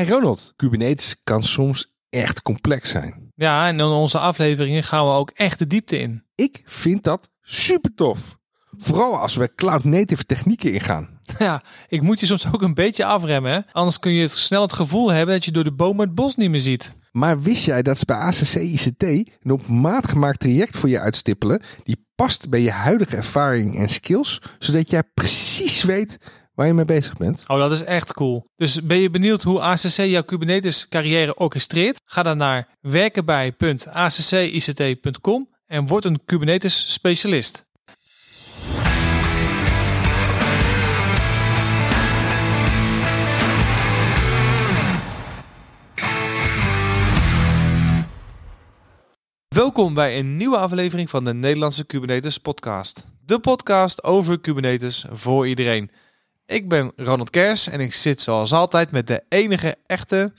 Hey Ronald, Kubernetes kan soms echt complex zijn. Ja, en in onze afleveringen gaan we ook echt de diepte in. Ik vind dat super tof. Vooral als we cloud native technieken ingaan. Ja, ik moet je soms ook een beetje afremmen. Hè? Anders kun je snel het gevoel hebben dat je door de bomen het bos niet meer ziet. Maar wist jij dat ze bij ACC ICT een op maat gemaakt traject voor je uitstippelen die past bij je huidige ervaring en skills, zodat jij precies weet waar je mee bezig bent? Oh, dat is echt cool. Dus ben je benieuwd hoe ACC jouw Kubernetes carrière orchestreert? Ga dan naar werkenbij.acccict.com en word een Kubernetes specialist. Welkom bij een nieuwe aflevering van de Nederlandse Kubernetes podcast. De podcast over Kubernetes voor iedereen. Ik ben Ronald Kers en ik zit zoals altijd met de enige echte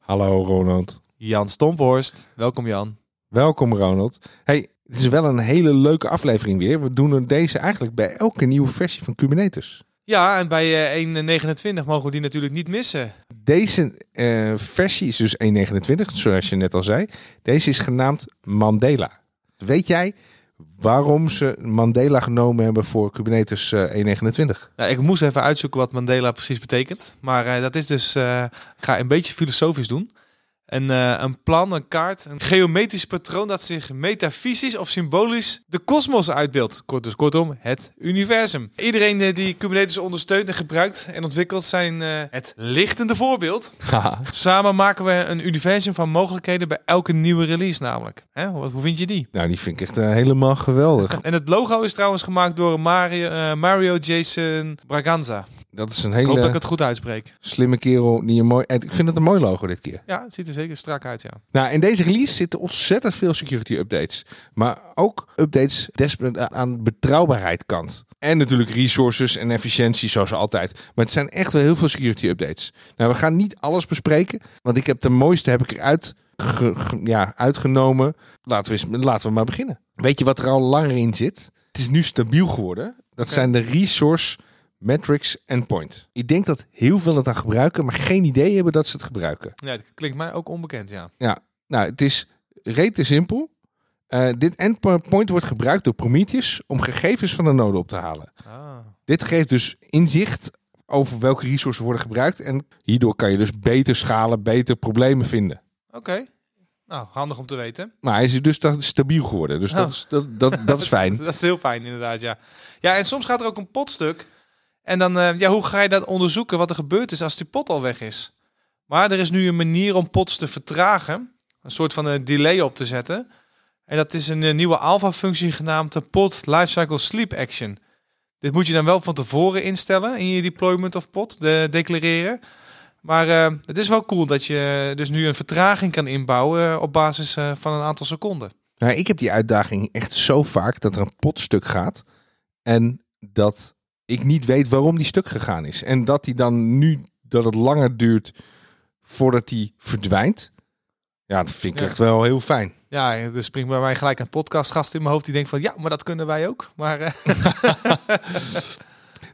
Hallo Ronald. Jan Stomphorst. Welkom Jan. Welkom Ronald. Hey, het is wel een hele leuke aflevering weer. We doen deze eigenlijk bij elke nieuwe versie van Kubernetes. Ja, en bij eh, 1.29 mogen we die natuurlijk niet missen. Deze eh, versie is dus 1.29, zoals je net al zei. Deze is genaamd Mandela. Weet jij waarom ze Mandela genomen hebben voor Kubernetes eh 1.29? Nou, ik moest even uitzoeken wat Mandela precies betekent. Maar eh, dat is dus, eh, ik ga een beetje filosofisch doen. Een, eh, een plan, een kaart, een geometrisch patroon dat zich metafysisch of symbolisch de kosmos uitbeeldt. Kort, dus kortom, het universum. Iedereen eh, die Kubernetes ondersteunt en gebruikt en ontwikkelt zijn eh, het lichtende voorbeeld. Samen maken we een universum van mogelijkheden bij elke nieuwe release namelijk. Hè? Wat- Hoe vind je die? nou, die vind ik echt helemaal geweldig. En het logo is trouwens gemaakt door Mario, Mario Jason Braganza. Dat is een Ik hoop dat ik hele het goed uitspreek. slimme kerel. Die een mooi, ik vind het een mooi logo dit keer. Ja, het ziet er zeker strak uit, ja. Nou, in deze release zitten ontzettend veel security updates. Maar ook updates des- aan betrouwbaarheid kant. En natuurlijk resources en efficiëntie zoals altijd. Maar het zijn echt wel heel veel security updates. Nou, we gaan niet alles bespreken. Want ik heb de mooiste heb ik eruit ge- ge- ja, uitgenomen. Laten we, eens, laten we maar beginnen. Weet je wat er al langer in zit? Het is nu stabiel geworden. Dat zijn de resource metrics endpoint. Ik denk dat heel veel het aan gebruiken, maar geen idee hebben dat ze het gebruiken. Ja, dat klinkt mij ook onbekend, ja. Nou, het is rete simpel. Eh, dit endpoint wordt gebruikt door Prometheus om gegevens van de node op te halen. Ah. Dit geeft dus inzicht over welke resources worden gebruikt. En hierdoor kan je dus beter schalen, beter problemen vinden. Oké. Nou, handig om te weten. Maar hij is dus dat stabiel geworden. Dus dat, Oh. is, dat, dat, dat is fijn. dat is heel fijn, inderdaad, ja. Ja, en soms gaat er ook een potstuk. En dan, eh, ja, hoe ga je dat onderzoeken wat er gebeurd is als die pot al weg is? Maar er is nu een manier om pots te vertragen. Een soort van een delay op te zetten. En dat is een eh, nieuwe alpha-functie genaamd de pod lifecycle sleep action. Dit moet je dan wel van tevoren instellen in je deployment of pod, de, declareren. Maar eh, het is wel cool dat je dus nu een vertraging kan inbouwen eh, op basis eh, van een aantal seconden. Nou, ik heb die uitdaging echt zo vaak dat er een pot stuk gaat. En dat ik niet weet waarom die stuk gegaan is. En dat die dan nu, dat het langer duurt voordat die verdwijnt. Ja, dat vind ik Ja. echt wel heel fijn. Ja, er springt bij mij gelijk een podcastgast in mijn hoofd die denkt van ja, maar dat kunnen wij ook. Maar eh,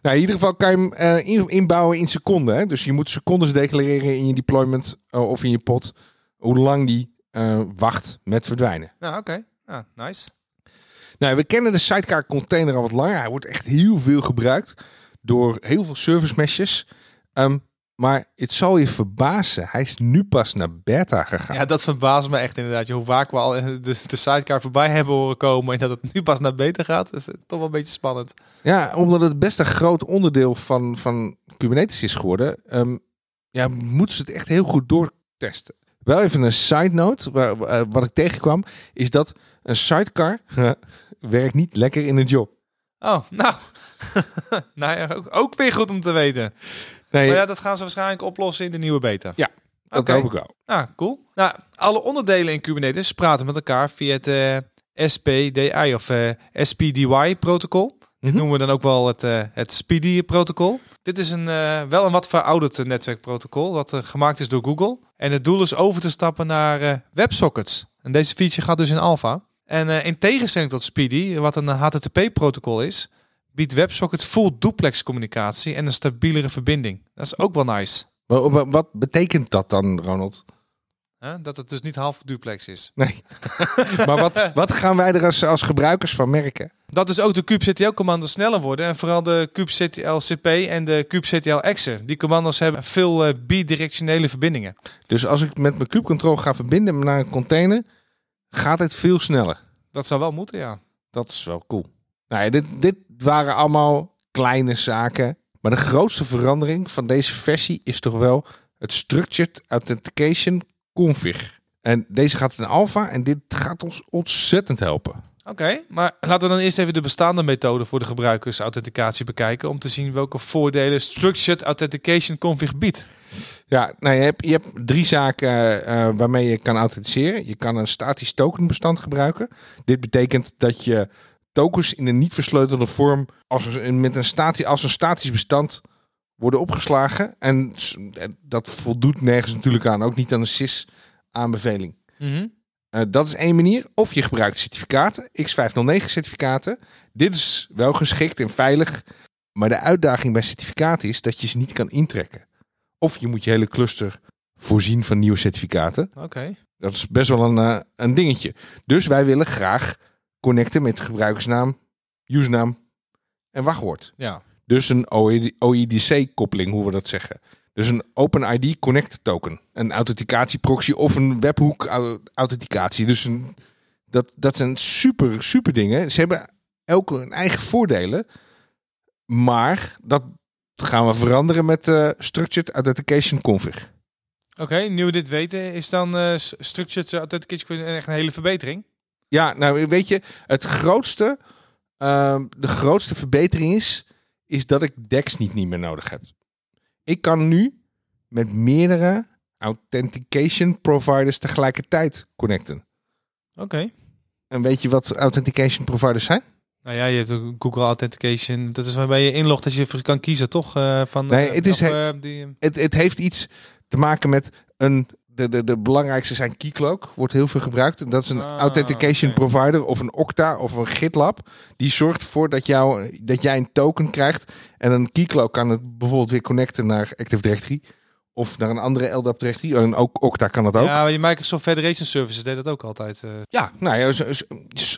Nou, in ieder geval kan je hem eh, in- inbouwen in seconden. Hè? Dus je moet secondes declareren in je deployment eh, of in je pot. Hoe lang die wacht met verdwijnen. nou, oké. Ja, nice. Nou, we kennen de sidecar container al wat langer. Hij wordt echt heel veel gebruikt door heel veel service meshes. Ehm, maar het zal je verbazen. Hij is nu pas naar beta gegaan. Ja, dat verbaast me echt inderdaad. Hoe vaak we al eh, de, de sidecar voorbij hebben horen komen en dat het nu pas naar beter gaat. is toch wel een beetje spannend. Ja, omdat het best een groot onderdeel van, van Kubernetes is geworden, ehm, ja, moeten ze het echt heel goed doortesten. Wel even een side note, wat ik tegenkwam, is dat een sidecar werkt niet lekker in een job. Oh, nou. nou ja, ook, ook weer goed om te weten. Nee, Maar ja, dat gaan ze waarschijnlijk oplossen in de nieuwe beta. Ja, dat Oké. hoop ik wel. Nou, cool. Nou, alle onderdelen in Kubernetes praten met elkaar via het eh, SPDI of eh, SPDY-protocol. Dit Mhm. noemen we dan ook wel het, eh, het Speedy-protocol. Dit is een, wel een wat verouderd netwerkprotocol, wat eh, gemaakt is door Google. En het doel is over te stappen naar WebSockets. En deze feature gaat dus in alpha. En eh, in tegenstelling tot Speedy, wat een HTTP-protocol is, biedt WebSockets full duplex communicatie en een stabielere verbinding. Dat is ook wel nice. Wa- Wat betekent dat dan, Ronald? Dat het dus niet half duplex is. Nee. maar wat, wat gaan wij er als, als gebruikers van merken? Dat dus ook de kubectl-commando's sneller worden. En vooral de kubectl-cp en de kubectl-exe. Die commando's hebben veel eh, bidirectionele verbindingen. Dus als ik met mijn Cube Control ga verbinden naar een container, gaat het veel sneller. Dat zou wel moeten, ja. Dat is wel cool. Nou ja, dit, dit waren allemaal kleine zaken. Maar de grootste verandering van deze versie is toch wel het Structured Authentication Config. En deze gaat in alpha en dit gaat ons ontzettend helpen. Oké, maar laten we dan eerst even de bestaande methode voor de gebruikersauthenticatie bekijken. Om te zien welke voordelen Structured Authentication Config biedt. Ja, nou, je, hebt, je hebt drie zaken eh, waarmee je kan authenticeren. Je kan een statisch tokenbestand gebruiken. Dit betekent dat je tokens in een niet versleutelde vorm als een, met een statisch, als een statisch bestand worden opgeslagen. En eh, dat voldoet nergens natuurlijk aan, ook niet aan een SIS-aanbeveling. Eh, dat is één manier. Of je gebruikt certificaten, X509 certificaten. Dit is wel geschikt en veilig. Maar de uitdaging bij certificaten is dat je ze niet kan intrekken. Of je moet je hele cluster voorzien van nieuwe certificaten. Oké. Dat is best wel een, eh, een dingetje. Dus wij willen graag connecten met gebruikersnaam, usernaam en wachtwoord. Ja. Dus een OIDC-koppeling, hoe we dat zeggen. Dus een OpenID Connect token. Een authenticatieproxy of een webhoek-authenticatie. Dus een, dat, dat zijn super, super dingen. Ze hebben elke hun eigen voordelen. Maar dat gaan we veranderen met eh Structured Authentication Config. Oké, nu we dit weten, is dan s- Structured Authentication echt een hele verbetering? Ja, nou weet je, het grootste, ehm, de grootste verbetering is, is dat ik DEX niet, niet meer nodig heb. Ik kan nu met meerdere authentication providers tegelijkertijd connecten. Oké. En weet je wat authentication providers zijn? Nou ja, je hebt ook Google Authentication. Dat is waarbij je inlogt dat je kan kiezen, toch? Eh, van, Nee, eh, het is eh, die, Het, het heeft iets te maken met een. De, de, de belangrijkste zijn Keycloak, wordt heel veel gebruikt. En dat is een Ah, authentication provider of een Okta of een GitLab. Die zorgt ervoor dat, jou, dat jij een token krijgt. En een Keycloak kan het bijvoorbeeld weer connecten naar Active Directory. Of naar een andere LDAP directory. En ook Okta kan dat ook. Ja, maar je Microsoft Federation Services deed dat ook altijd. eh, Ja, nou ja,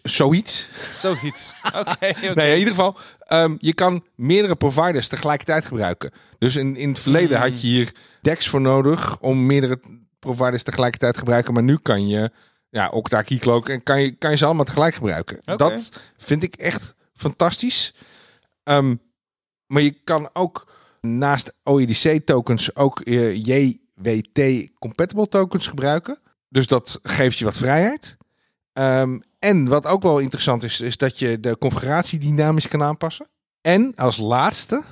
zoiets. zoiets. Oké. Nee, in ieder geval, ehm, je kan meerdere providers tegelijkertijd gebruiken. Dus in, in het verleden Hmm. had je hier DEX voor nodig om meerdere providers tegelijkertijd te gebruiken. Maar nu kan je, ja, Okta, Keycloak, en kan je, kan je ze allemaal tegelijk gebruiken. Dat vind ik echt fantastisch. Ehm, maar je kan ook naast OEDC tokens ook eh, JWT compatible tokens gebruiken. Dus dat geeft je wat vrijheid. Ehm, en wat ook wel interessant is, is dat je de configuratie dynamisch kan aanpassen. En als laatste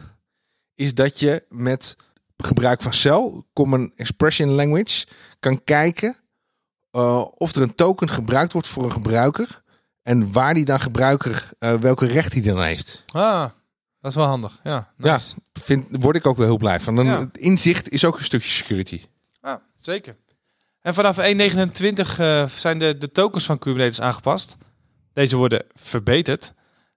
is dat je met gebruik van Cell, Common Expression Language, kan kijken eh, of er een token gebruikt wordt voor een gebruiker. En waar die dan gebruiker, eh, welke recht hij dan heeft. Ah, dat is wel handig. Ja, nice. Vind, word ik ook wel heel blij van. Dan, Ja. Inzicht is ook een stukje security. Ah, zeker. En vanaf 1.29 eh, zijn de, de tokens van Kubernetes aangepast. Deze worden verbeterd.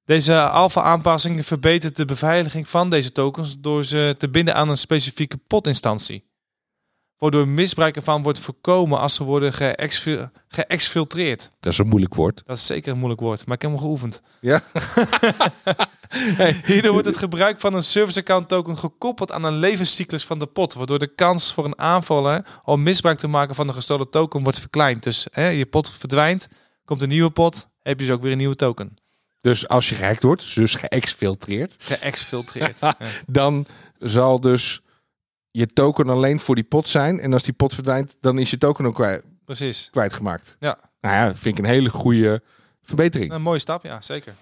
Deze alpha-aanpassing verbetert de beveiliging van deze tokens door ze te binden aan een specifieke potinstantie. Waardoor misbruik ervan wordt voorkomen als ze worden geëxfil- geëxfiltreerd. Dat is een moeilijk woord. Dat is zeker een moeilijk woord, maar ik heb hem geoefend. Ja. Hierdoor wordt het gebruik van een service account token gekoppeld aan een levenscyclus van de pot, waardoor de kans voor een aanvaller om misbruik te maken van de gestolen token wordt verkleind. Dus hè, je pot verdwijnt, komt een nieuwe pot, heb je dus ook weer een nieuwe token. Dus als je gehackt wordt, dus geëxfiltreerd, Geëxfiltreerd. Ja. dan zal dus je token alleen voor die pot zijn. En als die pot verdwijnt, dan is je token ook kwijt, Precies. kwijtgemaakt. Ja. Nou ja, vind ik een hele goede verbetering. Een mooie stap, ja, zeker.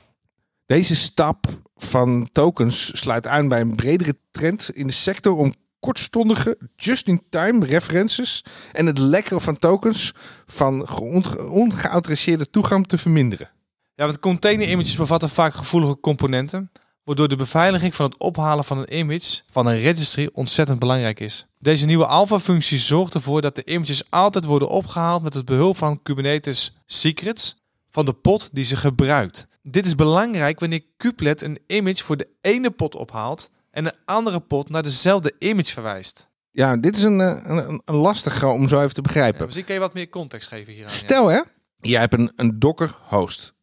Deze stap van tokens sluit aan bij een bredere trend in de sector om kortstondige just-in-time references en het lekkeren van tokens van onge- ongeautoriseerde toegang te verminderen. Ja, want container-images bevatten vaak gevoelige componenten, waardoor de beveiliging van het ophalen van een image van een registry ontzettend belangrijk is. Deze nieuwe alpha-functie zorgt ervoor dat de images altijd worden opgehaald met het behulp van Kubernetes secrets van de pot die ze gebruikt. Dit is belangrijk wanneer Kubelet een image voor de ene pot ophaalt en een andere pot naar dezelfde image verwijst. Ja, dit is een, eh, een, een lastige om zo even te Ja, begrijpen. misschien kun je wat meer context geven hier. Stel hè, jij hebt een, een Docker host.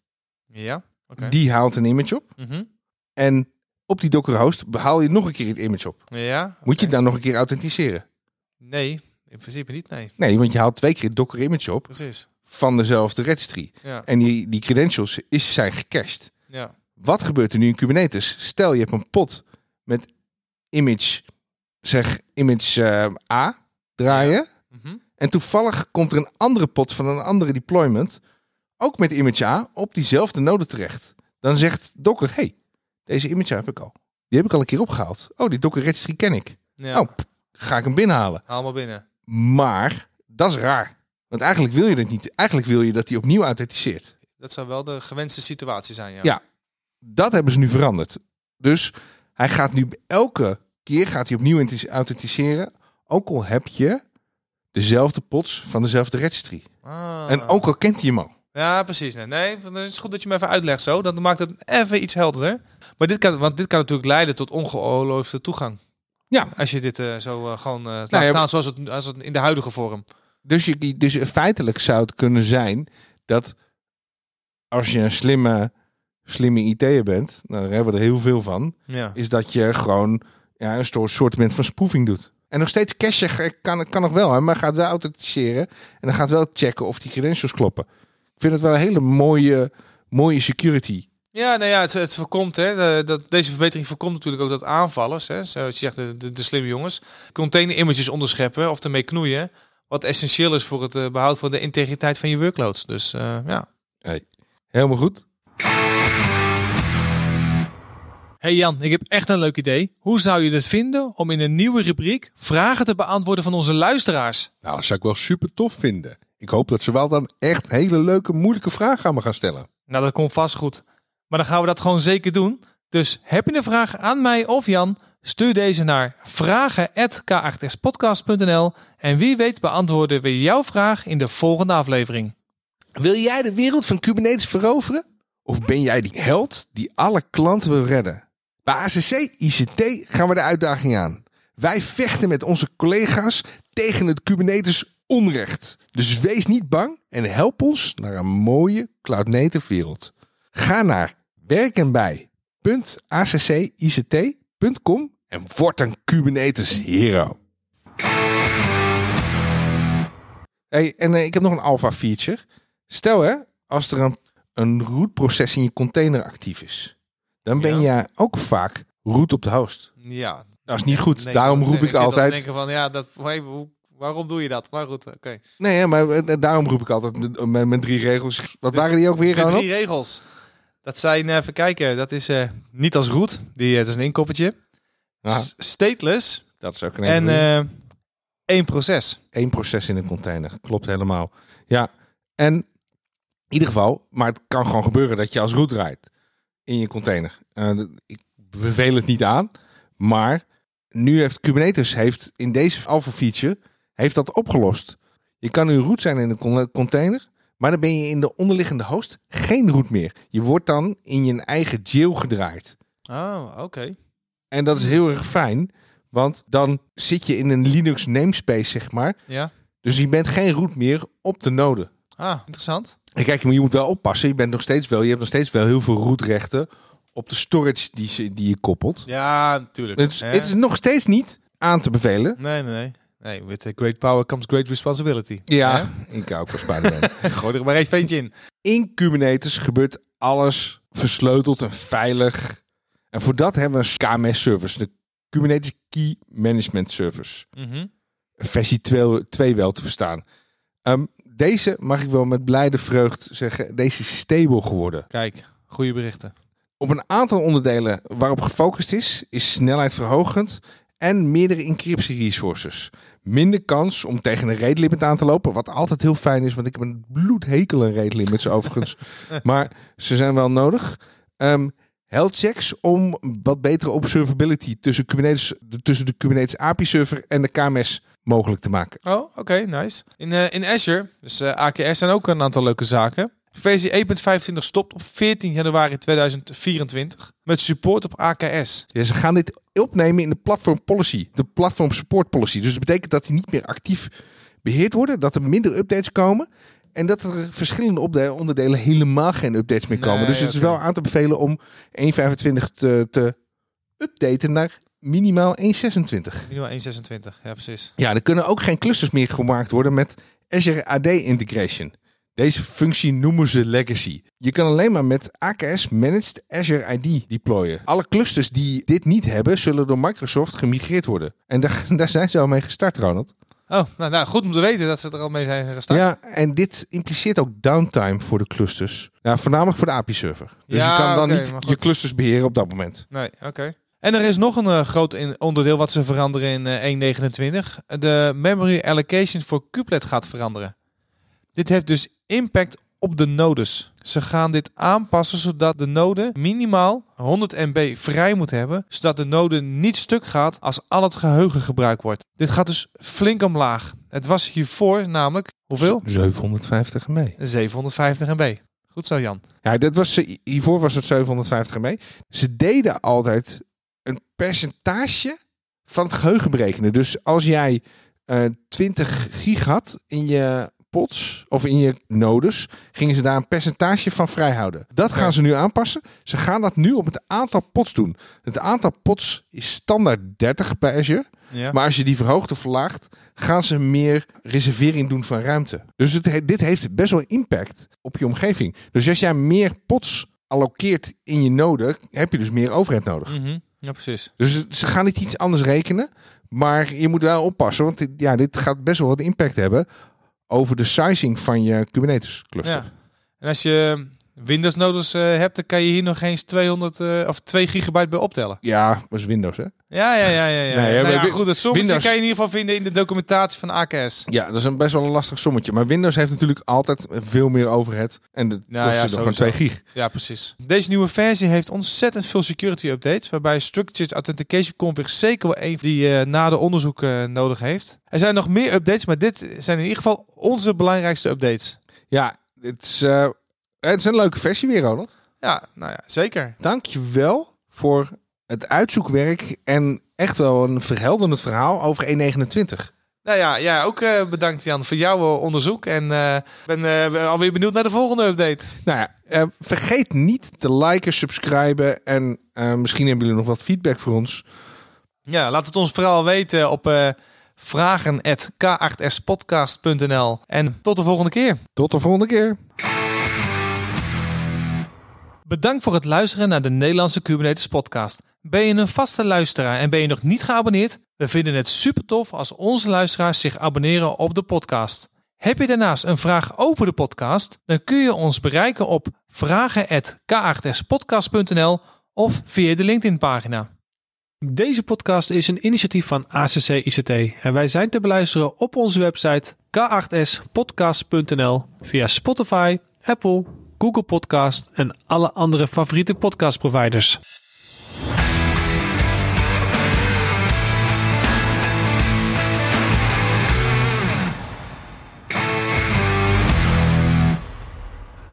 Ja, ja? Die haalt een image op. Mhm. En op die Docker host haal je nog een keer het image op. Ja? Moet je dan nog een keer authenticeren? Nee, in principe niet, nee. Nee, want je haalt twee keer het Docker image op Precies. Van dezelfde registry. Ja, En die, die credentials is, zijn gecached. ja. Wat gebeurt er nu in Kubernetes? Stel je hebt een pot met image, zeg image eh, A draaien. Mhm. En toevallig komt er een andere pot van een andere deployment, ook met image A, op diezelfde node terecht. Dan zegt Docker, hey, deze image A heb ik al. Die heb ik al een keer opgehaald. Oh, die Docker registry ken ik. ja. Oh, ga ik hem binnenhalen. Haal maar binnen. Maar dat is raar. Want eigenlijk wil je dat niet. Eigenlijk wil je dat hij opnieuw authenticeert. Dat zou wel de gewenste situatie zijn, ja. Ja. Dat hebben ze nu veranderd. Dus hij gaat nu elke keer gaat hij opnieuw authenticeren. Ook al heb je dezelfde pots van dezelfde registry. Ah. En ook al kent hij hem al. Ja, precies. Nee, nee, dan is het goed dat je me even uitlegt zo. Dat maakt het even iets helderder. Maar dit kan, want dit kan natuurlijk leiden tot ongeoorloofde toegang. Ja. Als je dit eh, zo eh, gewoon eh, laat ja, staan zoals het, als het in de huidige vorm. Dus, je, dus feitelijk zou het kunnen zijn dat als je een slimme, slimme IT'er bent, nou, daar hebben we er heel veel van, Ja. is dat je gewoon ja, een soort soortement van spoofing doet. En nog steeds cachen kan, kan nog wel, hè, maar gaat wel authenticeren. En dan gaat wel checken of die credentials kloppen. Ik vind het wel een hele mooie, mooie security. Ja, nou ja, het, het voorkomt, hè, de- dat, deze verbetering voorkomt natuurlijk ook dat aanvallers, hè, zoals je zegt, de, de, de slimme jongens, container images onderscheppen of ermee knoeien. Wat essentieel is voor het eh, behoud van de integriteit van je workloads. Dus eh, ja. Helemaal goed. Hey Jan, ik heb echt een leuk idee. Hoe zou je het vinden om in een nieuwe rubriek vragen te beantwoorden van onze luisteraars? Nou, dat zou ik wel super tof vinden. Ik hoop dat ze wel dan echt hele leuke, moeilijke vragen aan me gaan stellen. Nou, dat komt vast goed. Maar dan gaan we dat gewoon zeker doen. Dus heb je een vraag aan mij of Jan? Stuur deze naar vragen.k8spodcast.nl en wie weet beantwoorden we jouw vraag in de volgende aflevering. Wil jij de wereld van Kubernetes veroveren? Of ben jij die held die alle klanten wil redden? Bij ACC ICT gaan we de uitdaging aan. Wij vechten met onze collega's tegen het Kubernetes onrecht. Dus wees niet bang en help ons naar een mooie cloud native wereld. Ga naar werkenbij.accict.com en word een Kubernetes hero. Hey, en eh, ik heb nog een alpha feature. Stel hè, als er een, een root-proces in je container actief is, dan ben Ja. je ook vaak root op de host. Ja, Dat is niet goed. Nee, daarom roep ik, dan te altijd. denken van, ja, dat, waarom doe je dat? Maar goed, oké. Nee, maar eh, daarom roep ik altijd met, met, drie regels. Wat waren die ook weer? Ronald? drie regels. Dat zijn, eh, even kijken, dat is eh, niet als root. Die, eh, dat is een inkoppertje. Ja, Stateless. dat is ook een En eh één proces. één proces in een container. Klopt helemaal. Ja, en in ieder geval, maar het kan gewoon gebeuren dat je als root draait in je container. Eh, ik beveel het niet aan, maar nu heeft Kubernetes heeft in deze alpha feature heeft dat opgelost. Je kan nu root zijn in een con- container, maar dan ben je in de onderliggende host geen root meer. Je wordt dan in je eigen jail gedraaid. Oh, oké. En dat is heel erg fijn, want dan zit je in een Linux namespace, zeg maar. Ja. Dus je bent geen root meer op de node. Ah, interessant. En kijk, maar je moet wel oppassen. Je bent nog steeds wel, je hebt nog steeds wel heel veel rootrechten op de storage die, ze- die je koppelt. Ja, natuurlijk. Het, is- Hè? het is nog steeds niet aan te bevelen. Nee, nee, nee. Nee, with great power comes great responsibility. Ja, ik hou ook van Spider-Man. Gooi er maar even eentje in. In Kubernetes gebeurt alles versleuteld en veilig. En voor dat hebben we een KMS-service, de Kubernetes Key Management Service. Mhm. Versie 2 2 wel te verstaan. Ehm, deze mag ik wel met blijde vreugd zeggen, deze is stable geworden. Kijk, goede berichten. Op een aantal onderdelen waarop gefocust is, is snelheid verhogend en meerdere encryptie resources. Minder kans om tegen een rate limit aan te lopen, wat altijd heel fijn is, want ik heb een bloedhekel aan rate limits overigens. maar ze zijn wel nodig. Ehm health checks om wat betere observability tussen, Kubernetes, de- tussen de Kubernetes API server en de KMS mogelijk te maken. Oh, oké, nice. In, eh, in Azure, dus eh, AKS zijn ook een aantal leuke zaken. Versie 1.25 stopt op 14 januari 2024 met support op AKS. Ja, ze gaan dit opnemen in de platform policy, de platform support policy. Dus dat betekent dat die niet meer actief beheerd worden, dat er minder updates komen en dat er verschillende onderdelen helemaal geen updates meer komen. Nee, dus het is wel aan te bevelen om 1.25 te, te updaten naar minimaal 1.26. Minimaal 1.26, ja precies. Ja, er kunnen ook geen clusters meer gemaakt worden met Azure AD integration. Deze functie noemen ze legacy. Je kan alleen maar met AKS Managed Azure ID deployen. Alle clusters die dit niet hebben, zullen door Microsoft gemigreerd worden. En daar, daar zijn ze al mee gestart, Ronald. Oh, nou, nou goed om te weten dat ze er al mee zijn gestart. Ja, en dit impliceert ook downtime voor de clusters. Ja, voornamelijk voor de API-server. Dus Ja, je kan dan niet je clusters beheren op dat moment. Nee, oké. En er is nog een eh, groot in- onderdeel wat ze veranderen in eh, 1.29. De memory allocation voor kubelet gaat veranderen. Dit heeft dus impact op de nodes. Ze gaan dit aanpassen zodat de node minimaal 100 MB vrij moet hebben, zodat de node niet stuk gaat als al het geheugen gebruikt wordt. Dit gaat dus flink omlaag. Het was hiervoor namelijk hoeveel? 750 MB. 750 MB. Goed zo, Jan. Ja, dat was, eh, hiervoor was het 750 MB. Ze deden altijd een percentage van het geheugen berekenen. Dus als jij eh 20 gig had in je pots of in je nodes, gingen ze daar een percentage van vrijhouden. Dat gaan ze nu aanpassen. Ze gaan dat nu op het aantal pots doen. Het aantal pots is standaard 30 bij Azure. Ja. Maar als je die verhoogt of verlaagt, gaan ze meer reservering doen van ruimte. Dus het, he- dit heeft best wel impact op je omgeving. Dus als jij meer pots allokeert in je node, heb je dus meer overheid nodig. Mhm. ja, precies. Dus ze gaan niet iets anders rekenen. Maar je moet wel oppassen, want dit, ja, dit gaat best wel wat impact hebben over de sizing van je Kubernetes cluster. Ja. En als je Windows nodes eh, hebt, dan kan je hier nog eens 200 eh, of 2 gigabyte bij optellen. Ja, dat is Windows hè? Ja, ja, ja, ja. ja. Nee, nou ja, goed, het sommetje Windows- kan je in ieder geval vinden in de documentatie van AKS. Ja, dat is een best wel een lastig sommetje. Maar Windows heeft natuurlijk altijd veel meer overhead. En de Nou kost ja, je nog maar 2 sowieso. gig. Ja, precies. Deze nieuwe versie heeft ontzettend veel security updates, waarbij Structured Authentication Config zeker wel een die je na de onderzoek eh, nodig heeft. Er zijn nog meer updates, maar dit zijn in ieder geval onze belangrijkste updates. Ja, het is, eh, het is een leuke versie weer, Ronald. Ja, nou ja, zeker. Dankjewel voor het uitzoekwerk en echt wel een verhelderend verhaal over 1.29. Nou ja, ja ook eh, bedankt Jan voor jouw eh, onderzoek. En eh, ben alweer benieuwd naar de volgende update. Nou ja, vergeet niet te liken, subscriben en misschien hebben jullie nog wat feedback voor ons. Ja, laat het ons vooral weten op eh vragen.k8spodcast.nl. En tot de volgende keer. Tot de volgende keer. Bedankt voor het luisteren naar de Nederlandse Kubernetes podcast. Ben je een vaste luisteraar en ben je nog niet geabonneerd? We vinden het super tof als onze luisteraars zich abonneren op de podcast. Heb je daarnaast een vraag over de podcast? Dan kun je ons bereiken op vragen.k8spodcast.nl of via de LinkedIn pagina. Deze podcast is een initiatief van ACC ICT en wij zijn te beluisteren op onze website k8spodcast.nl via Spotify, Apple, Google Podcast en alle andere favoriete podcastproviders.